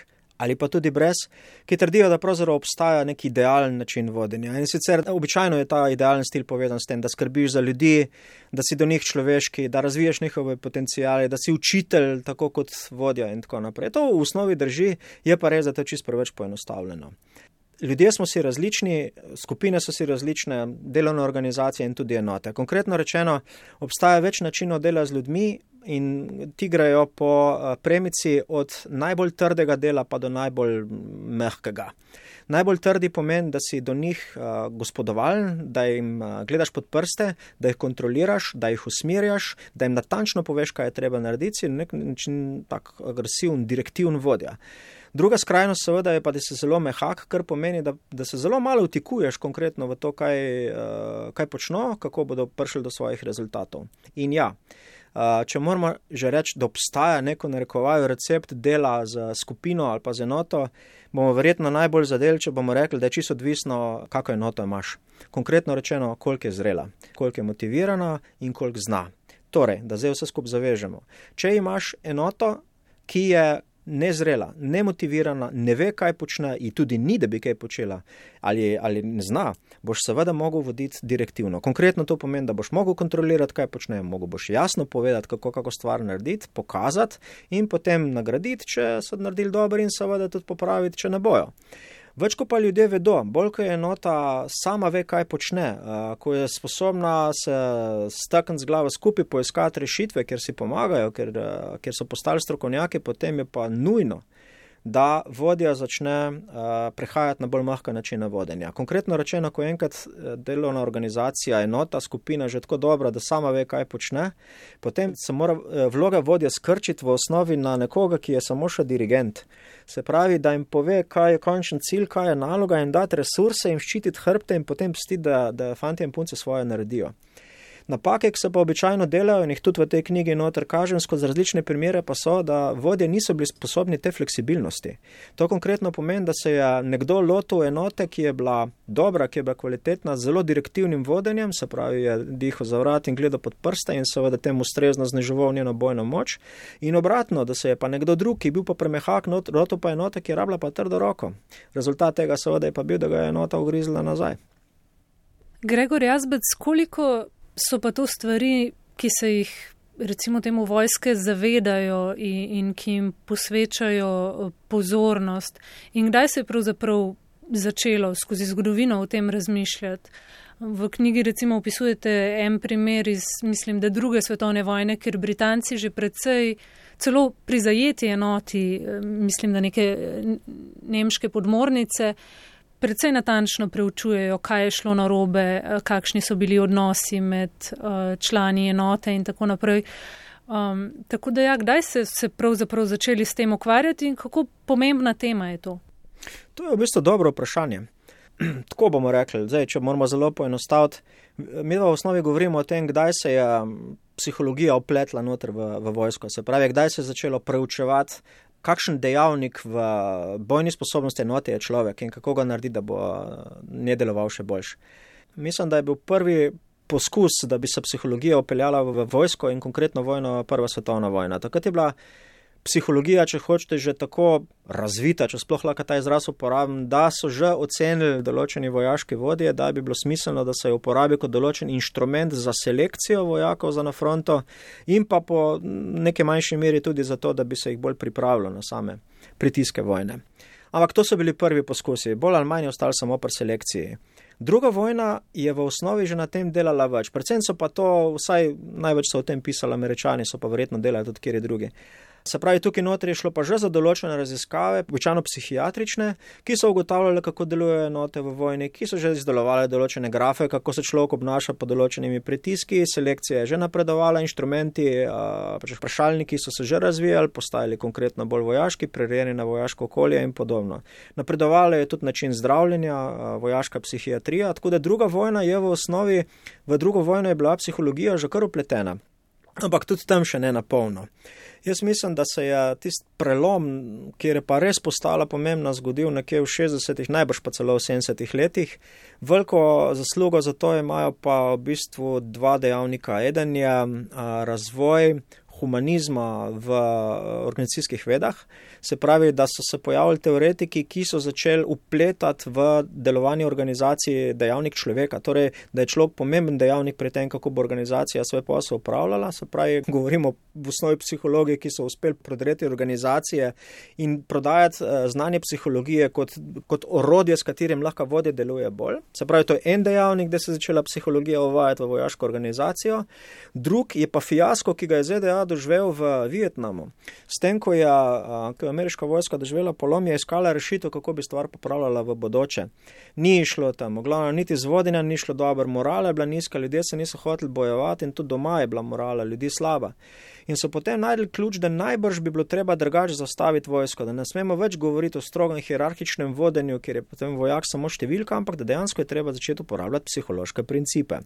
ali pa tudi brez, ki trdijo, da pravzaprav obstaja nek idealen način vodenja. In sicer običajno je ta idealen stil povezan s tem, da skrbiš za ljudi, da si do njih človeški, da razviješ njihove potencijale, da si učitelj, tako kot vodja in tako naprej. To v osnovi drži, je pa res, da to čisto preveč poenostavljeno. Ljudje smo si različni, skupine so si različne, delovne organizacije in tudi enote. Konkretno rečeno, obstaja več načinov dela z ljudmi, in ti grejo po eh, premici od najbolj trdega dela pa do najbolj mehkega. Najbolj trdi pomeni, da si do njih uh, gospodovalen, da jim uh, gledaš pod prste, da jih kontroliraš, da jih usmerjaš, da jim natančno poveš, kaj je treba narediti, in nek način tak agresiven, direktiven vodja. Druga skrajnost seveda je pa, da si zelo mehak, kar pomeni, da, da se zelo malo vtikuješ konkretno v to, kaj, kaj počno, kako bodo prišli do svojih rezultatov. In ja, uh, če moramo že reči, da obstaja neko narekovajo recept dela z skupino ali pa z enoto, bomo verjetno najbolj zadeli, če bomo rekli, da je čisto odvisno, kako enoto imaš. Konkretno rečeno, koliko je zrela, koliko je motivirana in koliko zna. Torej, da zdaj vse skupaj zavežemo. Če imaš enoto, ki je nezrela, nemotivirana, ne ve, kaj počne, in tudi ni, da bi kaj počela, ali, ali ne zna, boš seveda mogel voditi direktivno. Konkretno to pomeni, da boš mogel kontrolirati, kaj počne, mogel boš jasno povedati, kako, kako stvar narediti, pokazati in potem nagraditi, če so naredili dobro, in seveda tudi popraviti, če ne bojo. Več ko pa ljudje vedo, bolj ko je enota sama ve, kaj počne, ko je sposobna se stakniti z glavo skupaj, poiskati rešitve, ker si pomagajo, ker, ker so postali strokovnjaki, potem je pa nujno, da vodja začne uh, prehajati na bolj mahka načina vodenja. Konkretno rečeno, ko enkrat eh, delovna organizacija, enota, skupina že tako dobra, da sama ve, kaj počne, potem se mora eh, vloga vodja skrčiti v osnovi na nekoga, ki je samo še dirigent. Se pravi, da jim pove, kaj je končni cilj, kaj je naloga, jim dati resurse, jim ščititi hrbte in potem pustiti, da, da fanti in punce svoje naredijo. Napake, ki se pa običajno delajo in jih tudi v tej knjigi noter kažem skozi različne primere, pa so, da vodje niso bili sposobni te fleksibilnosti. To konkretno pomeni, da se je nekdo lotil enote, ki je bila dobra, ki je bila kvalitetna, z zelo direktivnim vodenjem, se pravi, je dihal za vrat in gledal pod prste in seveda temu ustrezno zniževal njeno bojno moč. In obratno, da se je pa nekdo drug, ki je bil pa premehak, lotil pa enote, ki je rabila pa trdo roko. Rezultat tega seveda je pa bil, da ga je enota ugrizla nazaj. Gregor Jazbec, koliko so pa to stvari, ki se jih recimo temu vojske zavedajo in, in ki jim posvečajo eh, pozornost in kdaj se je pravzaprav začelo skozi zgodovino o tem razmišljati? V knjigi recimo opisujete en primer iz, mislim, da druge svetovne vojne, ker Britanci že predvsej celo pri zajeti enoti, eh, mislim, da neke nemške podmornice, predvsej natančno preučujejo, kaj je šlo na robe, eh, kakšni so bili odnosi med člani enote in tako naprej. Um, tako da, ja, kdaj ste se pravzaprav začeli s tem ukvarjati in kako pomembna tema je to? To je v bistvu dobro vprašanje. tako bomo rekli, zdaj, če moramo zelo poenostaviti. Mi v osnovi govorimo o tem, kdaj se je psihologija opletla noter v, v vojsko. Se pravi, kdaj se je začelo preučevati, kakšen dejavnik v bojni sposobnosti enote je človek in kako ga narediti, da bo ne deloval še boljš. Mislim, da je bil prvi poskus, da bi se psihologija opeljala v vojsko in konkretno vojno, prva svetovna vojna. Takrat je bila psihologija, če hočete, že tako razvita, če sploh lahko ta izraz uporabim, da so že ocenili določeni vojaški vodje, da bi bilo smiselno, da se jo uporabi kot določen inštrument za selekcijo vojakov za na fronto in pa po neke manjši meri tudi zato, da bi se jih bolj pripravilo na same pritiske vojne. Ampak to so bili prvi poskusi, bolj ali manj ostali samo pri selekciji. Druga vojna je v osnovi že na tem delala več, predvsem so pa to, vsaj največ so o tem pisali američani, so pa verjetno delali tudi kjer drugi. Se pravi, tukaj notri je šlo pa že za določene raziskave, običajno psihiatrične, ki so ugotavljale, kako delujejo enote v vojni, ki so že izdelovali določene grafe, kako se človek obnaša pod določenimi pritiski, selekcija je že napredovala, inštrumenti, pač vprašalniki so se že razvijali, postajali konkretno bolj vojaški, prerejeni na vojaško okolje in podobno. Napredovala je tudi način zdravljenja, vojaška psihiatrija, tako da druga vojna je v osnovi, v drugo vojno je bila psihologija že kar upletena. Ampak tudi tam še ne na polno. Jaz mislim, da se je tisti prelom, kjer je pa res postala pomembna, zgodil nekje v 60-ih, najbrž pa celo v 70-ih letih. Veliko zaslugo za to imajo pa v bistvu dva dejavnika. Eden je razvoj humanizma v eh, organizacijskih vedah. Se pravi, da so se pojavili teoretiki, ki so začeli upletati v delovanje organizacije dejavnik človeka, torej da je človek pomemben dejavnik pri tem, kako bo organizacija svoj posel upravljala. Se pravi, govorimo v osnovi psihologi, ki so uspeli prodreti organizacije in prodajati uh, znanje psihologije kot, kot orodje, s katerim lahko vodje deluje bolj. Se pravi, to je en dejavnik, da se je začela psihologija uvajati v vojaško organizacijo. Drug je pa fiasko, ki ga je ZDA doživel v Vietnamu. S tem, ko je, ko je ameriška vojska doživela polom, je iskala rešitev, kako bi stvar popravljala v bodoče. Ni išlo tam, glavno, niti z vodinja ni šlo dobro, morala je bila nizka, ljudje se niso hoteli bojevati in tudi doma je bila morala ljudi slaba in so potem najdel ključ, da najbrž bi bilo treba drugače zastaviti vojsko, da ne smemo več govoriti o strogem hierarhičnem vodenju, kjer je potem vojak samo številka, ampak da dejansko je treba začeti uporabljati psihološke principe.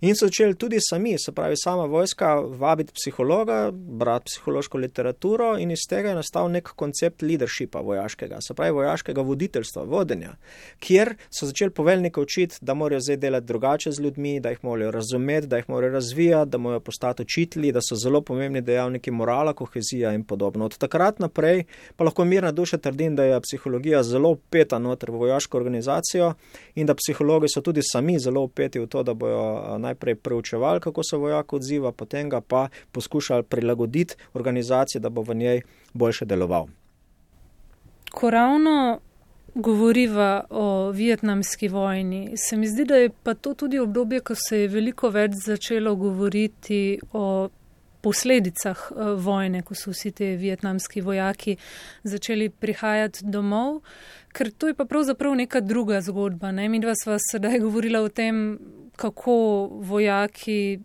In so začeli tudi sami, se pravi, sama vojska vabiti psihologa, brati psihološko literaturo in iz tega je nastal nek koncept leadershipa vojaškega, se pravi, vojaškega voditeljstva, vodenja, kjer so začeli poveljnike učiti, da morajo zdaj delati drugače z ljudmi, da jih morajo razumeti, da jih morajo razvijati, da morajo postati učitelji, da so zelo pomembni pomembni dejavniki morala, kohezija in podobno. Od takrat naprej pa lahko mirna duša trdim, da je psihologija zelo upeta noter v vojaško organizacijo in da psihologi so tudi sami zelo upeti v to, da bojo najprej preučevali, kako se vojak odziva, potem ga pa poskušali prilagoditi organizaciji, da bo v njej boljše deloval. Ko ravno govoriva o vietnamski vojni, se mi zdi, da je pa to tudi obdobje, ko se je veliko več začelo govoriti o posledicah eh, vojne, ko so vsi ti vietnamski vojaki začeli prihajati domov, ker to je pa pravzaprav neka druga zgodba. Ne? Mi dva sva sedaj govorila o tem, kako vojaki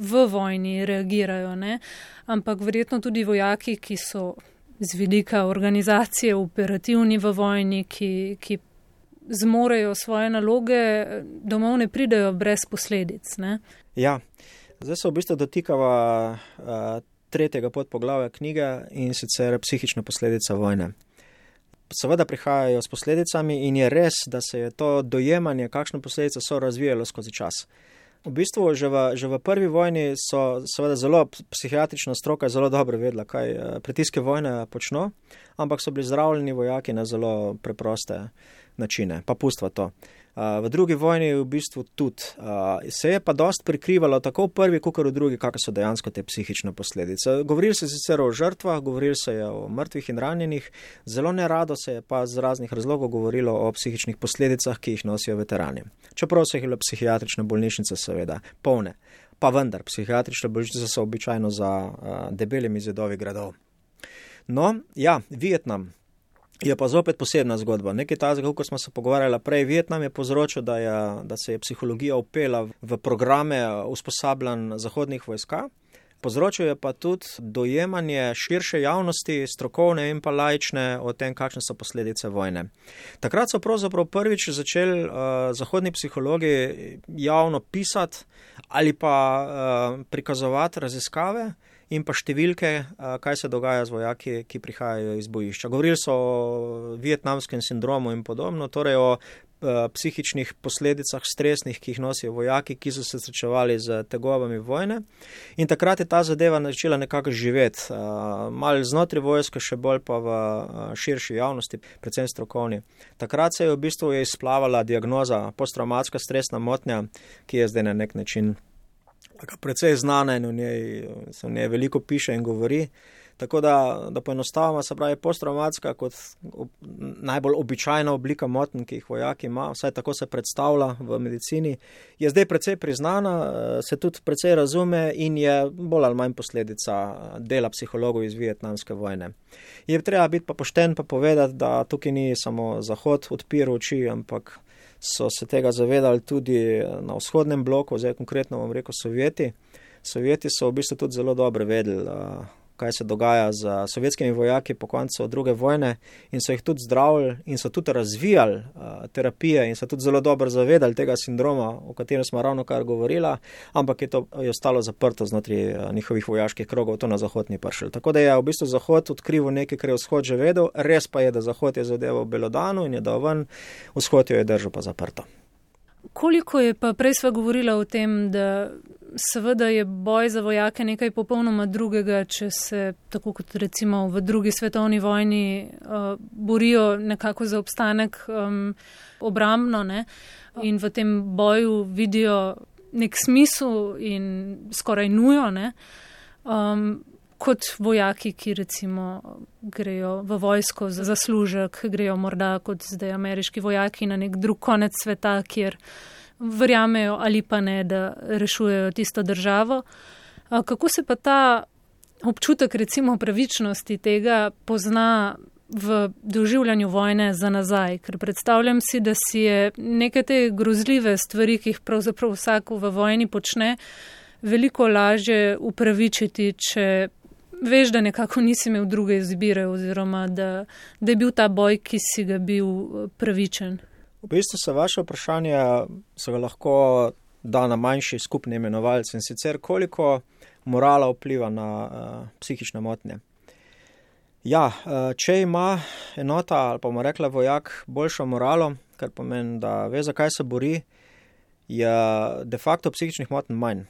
v vojni reagirajo, ne? ampak verjetno tudi vojaki, ki so z vidika organizacije operativni v vojni, ki, ki zmorejo svoje naloge, domov ne pridejo brez posledic. Ne? Ja. Zdaj se v bistvu dotikava uh, tretjega podpoglavja knjige in sicer psihična posledica vojne. Seveda prihajajo s posledicami in je res, da se je to dojemanje, kakšne posledice so razvijalo skozi čas. V bistvu že v, že v prvi vojni so seveda zelo psihiatrična stroka zelo dobro vedla, kaj pritiske vojne počno, ampak so bili zdravljeni vojaki na zelo preproste načine, pa pustva to. V drugi vojni v bistvu tudi. Se je pa dost prikrivalo tako v prvi, kot v drugi, kakšne so dejansko te psihične posledice. Govorili se sicer o žrtvah, govorili je o mrtvih in ranjenih, zelo nerado se je pa z raznih razlogov govorilo o psihičnih posledicah, ki jih nosijo veterani. Čeprav so jih bile psihiatrične bolnišnice seveda polne. Pa vendar, psihiatrične bolnišnice so običajno za debelimi zidovi gradov. No, ja, Vietnam, Je pa zopet posebna zgodba. Nekaj tazga, kot smo se pogovarjali prej, Vietnam je povzročil, da, da se je psihologija upela v programe usposabljanj zahodnih vojska. Povzročil je pa tudi dojemanje širše javnosti, strokovne in pa lajčne o tem, kakšne so posledice vojne. Takrat so pravzaprav prvič začeli uh, zahodni psihologi javno pisati ali pa uh, prikazovati raziskave, in pa številke, kaj se dogaja z vojaki, ki prihajajo iz bojišča. Govorili so o vietnamskem sindromu in podobno, torej o psihičnih posledicah, stresnih, ki jih nosijo vojaki, ki so se srečevali z tegobami vojne. In takrat je ta zadeva začela nekako živeti, malo znotraj vojske, še bolj pa v širši javnosti, predvsem strokovni. Takrat se je v bistvu izplavala diagnoza posttraumatska stresna motnja, ki je zdaj na nek način precej znana in o njej se o njej veliko piše in govori. Tako da, da poenostavimo, se pravi, posttraumatska kot ob, najbolj običajna oblika motenj, ki jih vojaki ima, vsaj tako se predstavlja v medicini, je zdaj precej priznana, se tudi precej razume in je bolj ali manj posledica dela psihologov iz vietnamske vojne. Je treba biti pa pošten pa povedati, da tukaj ni samo Zahod odpira oči, ampak so se tega zavedali tudi na vzhodnem bloku, zdaj konkretno vam rekel Sovjeti. Sovjeti so v bistvu tudi zelo dobro vedeli, kaj se dogaja z sovjetskimi vojaki po koncu druge vojne in so jih tudi zdravili in so tudi razvijali uh, terapije in so tudi zelo dobro zavedali tega sindroma, o katerem smo ravno kar govorila, ampak je to je ostalo zaprto znotraj uh, njihovih vojaških krogov, to na zahod ni prišel. Tako da je v bistvu zahod odkril nekaj, kar je vzhod že vedel, res pa je, da zahod je zadeval belodanu in je dal ven, vzhod jo je držal pa zaprto. Koliko je pa prej sva govorila o tem, da seveda je boj za vojake nekaj popolnoma drugega, če se, tako kot recimo v drugi svetovni vojni, uh, borijo nekako za obstanek um, obramno ne? in v tem boju vidijo nek smisel in skoraj nujo. Um, kot vojaki, ki recimo grejo v vojsko za zaslužek, grejo morda kot zdaj ameriški vojaki na nek drug konec sveta, kjer verjamejo ali pa ne, da rešujejo tisto državo. Kako se pa ta občutek recimo pravičnosti tega pozna v doživljanju vojne za nazaj? Ker predstavljam si, da si je neke te grozljive stvari, ki jih pravzaprav vsak v vojni počne, veliko lažje upravičiti, če veš, da nekako nisi imel druge izbire oziroma da, da je bil ta boj, ki si ga bil pravičen. V bistvu se vaše vprašanje se lahko da na manjši skupni imenovalci in sicer koliko morala vpliva na uh, psihične motnje. Ja, uh, če ima enota ali pa bomo rekla vojak boljšo moralo, kar pomeni, da ve, zakaj se bori, je de facto psihičnih motenj manj.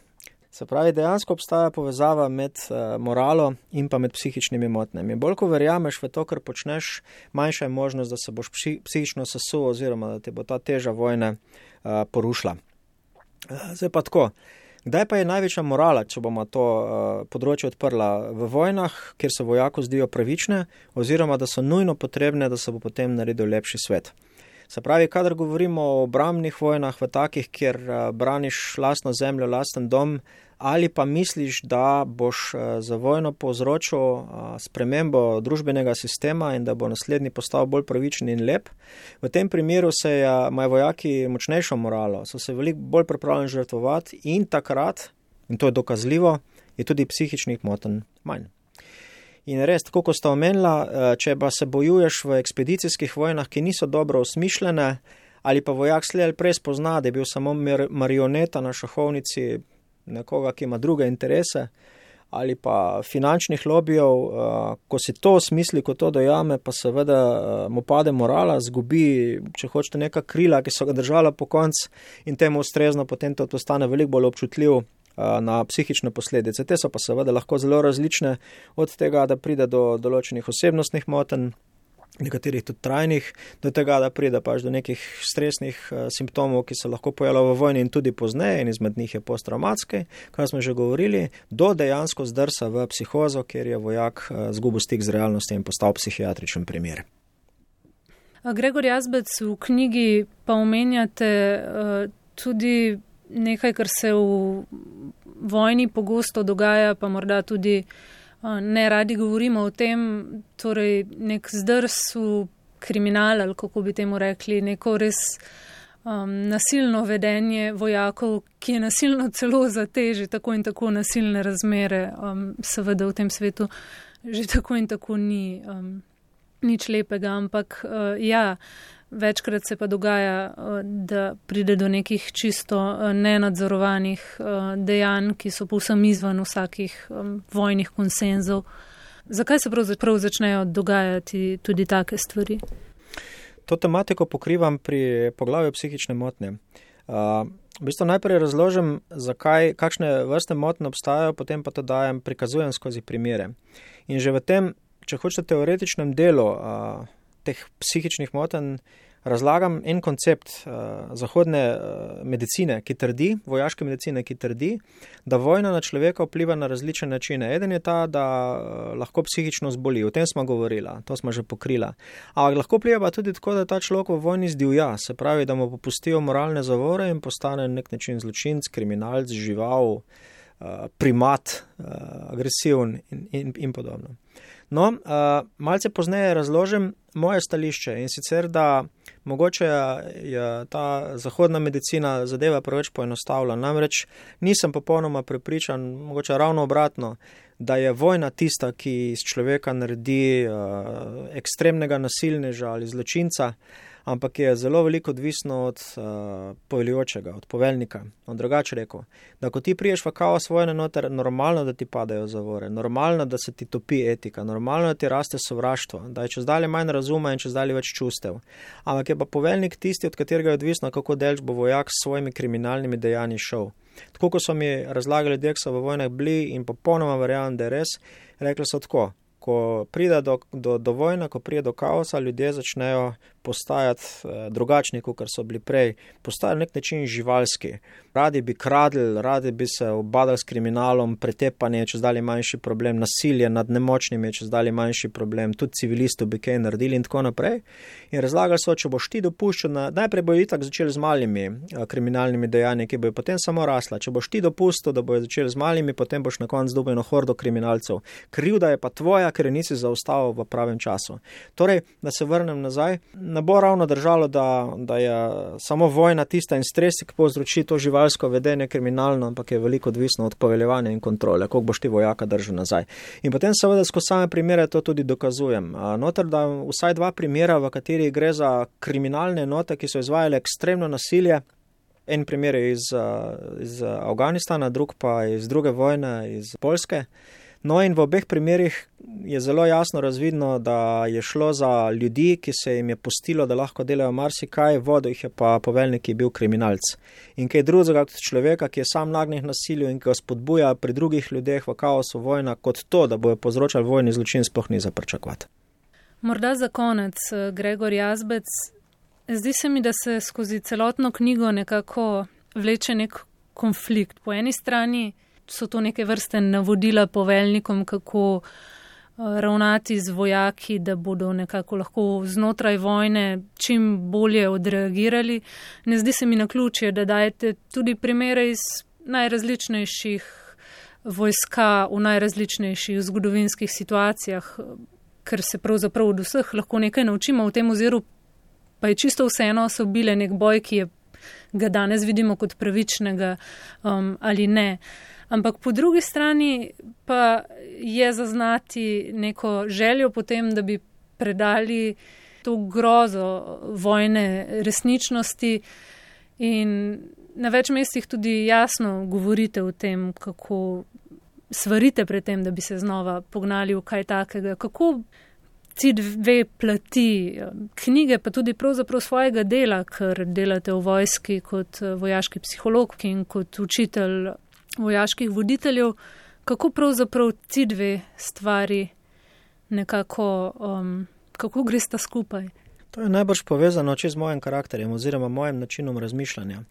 Se pravi, dejansko obstaja povezava med uh, moralo in pa med psihičnimi motnjami. Bolj ko verjameš v to, kar počneš, manjša je možnost, da se boš psi, psihično sesul oziroma da te bo ta teža vojne uh, porušila. Uh, zdaj pa tako. Kdaj pa je največja morala, če bomo to uh, področje odprla v vojnah, kjer se vojako zdijo pravične, oziroma da so nujno potrebne, da se bo potem naredil lepši svet? Se pravi, kadar govorimo o obramnih vojnah, v takih, kjer eh, braniš lastno zemljo, lasten dom, ali pa misliš, da boš eh, za vojno povzročil eh, spremembo družbenega sistema in da bo naslednji postal bolj pravičen in lep, v tem primeru se imajo vojaki močnejšo moralo, so se veliko bolj pripravljeni žrtvovati in takrat, in to je dokazljivo, je tudi psihičnih moten manj. In res, tako kot sta omenila, eh, če pa se bojuješ v ekspedicijskih vojnah, ki niso dobro osmišljene, ali pa vojak slej ali prej spozna, da je bil samo marioneta na šahovnici nekoga, ki ima druge interese, ali pa finančnih lobijev, eh, ko si to osmisli, ko to dojame, pa seveda eh, mu pade morala, zgubi, če hočete, neka krila, ki so ga držala po koncu in temu ustrezno potem to postane veliko bolj občutljiv na psihične posledice. Te so pa seveda lahko zelo različne, od tega, da pride do določenih osebnostnih motenj, nekaterih tudi trajnih, do tega, da pride pač do nekih stresnih simptomov, ki se lahko pojavljajo v vojni in tudi pozneje, in izmed njih je posttraumatski, kar smo že govorili, do dejansko zdrsa v psihozo, kjer je vojak zgubil stik z realnostjo in postal psihiatričen primer. Gregor Jazbec v knjigi pa omenjate uh, tudi nekaj, kar se v vojni pogosto dogaja, pa morda tudi ne radi govorimo o tem, torej nek zdrs v kriminal ali kako bi temu rekli, neko res um, nasilno vedenje vojakov, ki je nasilno celo zateži tako in tako nasilne razmere, um, seveda v tem svetu že tako in tako ni um, nič lepega, ampak uh, ja. Večkrat se pa dogaja, eh, da pride do nekih čisto eh, nenadzorovanih eh, dejanj, ki so povsem izven vsakih vojnih konsenzov. Zakaj se pravzaprav začnejo dogajati tudi take stvari? To tematiko pokrivam pri poglavju psihične motnje. V bistvu najprej razložim, zakaj, kakšne vrste motnje obstajajo, potem pa to dajem, prikazujem skozi primere. In že v tem, če hočete, teoretičnem delu teh psihičnih motenj razlagam en koncept uh, zahodne uh, medicine, ki trdi, vojaške medicine, ki trdi, da vojna na človeka vpliva na različne načine. Eden je ta, da uh, lahko psihično zboli, o tem smo govorili, to smo že pokrili. Ampak lahko vpliva pa tudi tako, da ta človek v vojni zdivja, se pravi, da mu popustijo moralne zavore in postane nek način zločinc, kriminalc, žival, uh, primat, uh, agresiven in, in, in podobno. No, uh, malce pozneje razložim moje stališče in sicer, da mogoče je ta zahodna medicina zadeva preveč poenostavila. Namreč nisem popolnoma prepričan, mogoče ravno obratno, da je vojna tista, ki iz človeka naredi uh, ekstremnega nasilneža ali zločinca. Uh, ampak je zelo veliko odvisno od uh, poveljujočega, od poveljnika. On drugače rekel, da ko ti priješ v kaos vojne noter, normalno, da ti padajo zavore, normalno, da se ti topi etika, normalno, da ti raste sovraštvo, da je čez dalje manj razuma in čez dalje več čustev. Ampak je pa poveljnik tisti, od katerega je odvisno, kako delč bo vojak s svojimi kriminalnimi dejanji šel. Tako kot so mi razlagali, da so v vojnah bili in popolnoma verjamem, da je res, rekli so tako ko pride do, do, do vojne, ko pride do kaosa, ljudje začnejo postajati eh, drugačni, kot so bili prej, postajajo nek način živalski. Radi bi kradli, radi bi se obadali s kriminalom, pretepanje, če zdaj manjši problem, nasilje nad nemočnimi, če zdaj manjši problem, tudi civilistov bi kaj naredili in tako naprej. In razlagali so, če boš ti dopuščal, najprej bojo itak začeli z malimi eh, kriminalnimi dejanji, ki bojo potem samo rasla. Če boš ti dopustil, da bojo začeli z malimi, potem boš na koncu dobil eno hordo kriminalcev. Krivda je pa tvoja, ker nisi zaustavil v pravem času. Torej, da se vrnem nazaj ne bo ravno držalo, da, da je samo vojna tista in stres, ki povzroči to živalsko vedenje kriminalno, ampak je veliko odvisno od poveljevanja in kontrole, koliko boš ti vojaka držal nazaj. In potem seveda skozi same primere to tudi dokazujem. Notar da vsaj dva primera, v kateri gre za kriminalne enote, ki so izvajale ekstremno nasilje. En primer je iz, iz Afganistana, drug pa iz druge vojne, iz Polske. No, in v obeh primerih je zelo jasno razvidno, da je šlo za ljudi, ki se jim je postilo, da lahko delajo marsikaj, vodo jih je pa poveljnik, ki je bil kriminalc. In kaj drugega kot človeka, ki je sam nagnjen nasilju in ki ga spodbuja pri drugih ljudeh v kaosu vojna, kot to, da bojo povzročali vojni zločin, sploh ni za pričakovati. Morda za konec, eh, Gregor Jazbec, zdi se mi, da se skozi celotno knjigo nekako vleče nek konflikt. Po eni strani so to neke vrste navodila poveljnikom, kako eh, ravnati z vojaki, da bodo nekako lahko znotraj vojne čim bolje odreagirali. Ne zdi se mi na ključje, da dajete tudi primere iz najrazličnejših vojska v najrazličnejših zgodovinskih situacijah, ker se pravzaprav od vseh lahko nekaj naučimo v tem oziru, pa je čisto vseeno, so bile nek boj, ki je ga danes vidimo kot pravičnega um, ali ne. Ampak po drugi strani pa je zaznati neko željo potem, da bi predali to grozo vojne resničnosti. In na več mestih tudi jasno govorite o tem, kako svarite pred tem, da bi se znova pognali v kaj takega, kako ti dve plati knjige, pa tudi pravzaprav svojega dela, ker delate v vojski kot vojaški psiholog in kot učitelj vojaških voditeljev, kako pravzaprav ti dve stvari nekako, um, Kako greš ta skupaj? To je najbrž povezano če z mojim karakterjem oziroma mojim načinom razmišljanja.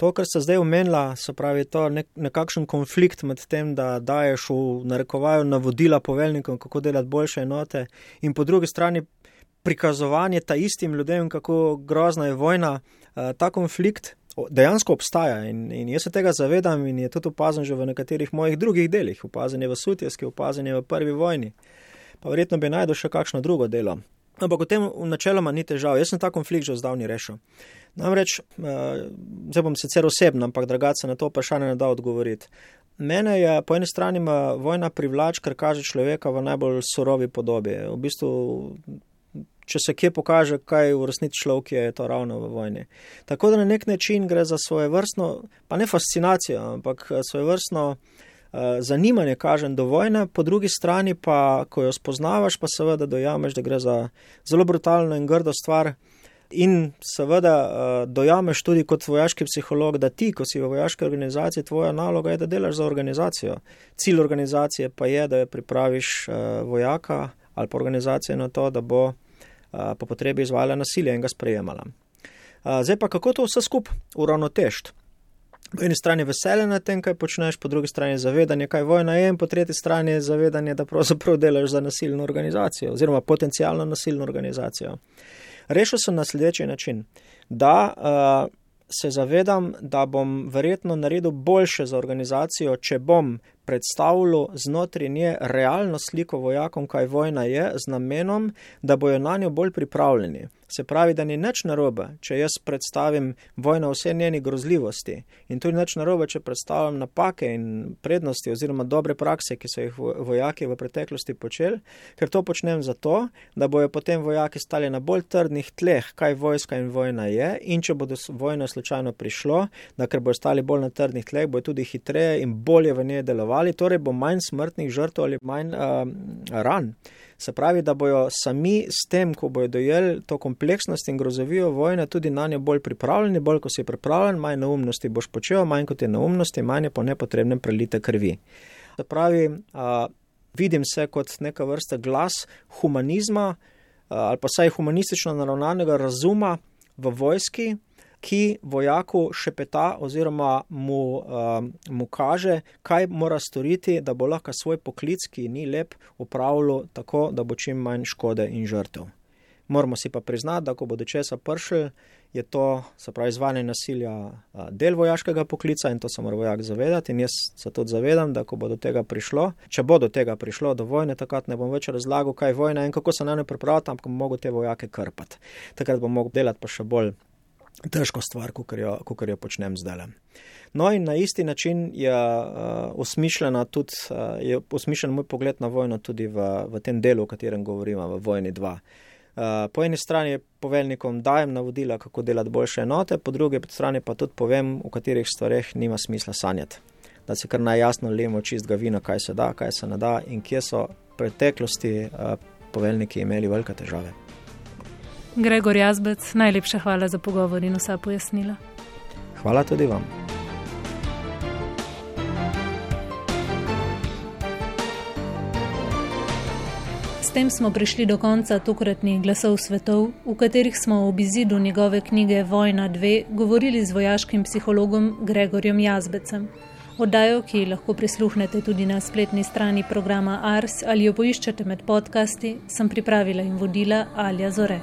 To, kar ste zdaj omenila, se pravi, to nek, nekakšen konflikt med tem, da daješ v narekovaju navodila poveljnikom, kako delati boljše enote, in po drugi strani prikazovanje ta istim ljudem, kako grozna je vojna. Eh, ta konflikt dejansko obstaja in, in jaz se tega zavedam in je tudi opazen že v nekaterih mojih drugih delih. Opazen je v Sutjeski, opazen je v prvi vojni. Pa verjetno bi najdel še kakšno drugo delo. Ampak o tem načeloma ni težav. Jaz sem ta konflikt že zdavni rešil. Namreč, eh, zdaj bom sicer osebno, ampak drugače na to vprašanje ne da odgovoriti. Mene je po eni strani vojna privlač, ker kaže človeka v najbolj surovi podobi. V bistvu če se kje pokaže, kaj v resnici človek je, je to ravno v vojni. Tako da na nek način gre za svoje vrstno, pa ne fascinacijo, ampak eh, svoje vrstno uh, zanimanje, kažem, do vojne, po drugi strani pa, ko jo spoznavaš, pa seveda dojameš, da gre za zelo brutalno in grdo stvar. In seveda uh, dojameš tudi kot vojaški psiholog, da ti, ko si v vojaški organizaciji, tvoja naloga je, da delaš za organizacijo. Cilj organizacije pa je, da jo pripraviš uh, vojaka ali pa organizacijo na to, da bo po potrebi izvajala nasilje in ga sprejemala. Zdaj pa kako to vse skupaj uravnotežiti? Po eni strani veselje na tem, kaj počneš, po drugi strani zavedanje, kaj vojna je, in po tretji strani zavedanje, da pravzaprav delaš za nasilno organizacijo oziroma potencijalno nasilno organizacijo. Rešil sem na sledeči način, da uh, se zavedam, da bom verjetno naredil boljše za organizacijo, če bom predstavljal znotraj nje realno sliko vojakom, kaj vojna je, z namenom, da bojo na njo bolj pripravljeni. Se pravi, da ni nič narobe, če jaz predstavim vojno vse njeni grozljivosti in tudi nič narobe, če predstavljam napake in prednosti oziroma dobre prakse, ki so jih vojaki v preteklosti počeli, ker to počnem zato, da bojo potem vojaki stali na bolj trdnih tleh, kaj vojska in vojna je in če bodo vojno slučajno prišlo, da ker bojo stali bolj na trdnih tleh, bojo tudi hitreje in bolje v njej delovali, torej bo manj smrtnih žrtev ali manj uh, ran. Se pravi, da bojo sami s tem, ko bojo dojeli to kompleksnost in grozovijo vojne, tudi na njo bolj pripravljeni, bolj ko si pripravljen, manj neumnosti boš počel, manj kot je neumnosti, manj je po nepotrebnem prelite krvi. Se pravi, a, vidim se kot neka vrsta glas humanizma a, ali pa saj humanistično naravnanega razuma v vojski, ki vojaku šepeta oziroma mu, uh, mu kaže, kaj mora storiti, da bo lahko svoj poklic, ki ni lep, upravljal tako, da bo čim manj škode in žrtev. Moramo si pa priznati, da ko bo do česa pršil, je to, se pravi, izvajanje nasilja uh, del vojaškega poklica in to se mora vojak zavedati. In jaz se tudi zavedam, da ko bo do tega prišlo, če bo do tega prišlo, do vojne, takrat ne bom več razlagal, kaj je vojna in kako se na njo pripravljati, ampak bom mogel te vojake krpati. Takrat bom mogel delati pa še bolj težko stvar, kot jo, jo počnem zdaj. No, in na isti način je uh, osmišljena tudi, uh, je osmišljen moj pogled na vojno tudi v, v tem delu, o katerem govorimo, v vojni 2. Uh, po eni strani poveljnikom dajem navodila, kako delati boljše enote, po drugi strani pa tudi povem, v katerih stvareh nima smisla sanjati. Da se kar najjasno lemo čistega vina, kaj se da, kaj se ne da in kje so v preteklosti uh, poveljniki imeli velike težave. Gregor Jazbec, najlepša hvala za pogovor in vsa pojasnila. Hvala tudi vam. S tem smo prišli do konca tokratnih glasov svetov, v katerih smo ob izidu njegove knjige Vojna 2 govorili z vojaškim psihologom Gregorjem Jazbecem. Oddajo, ki lahko prisluhnete tudi na spletni strani programa Ars ali jo poiščete med podcasti, sem pripravila in vodila Alja Zore.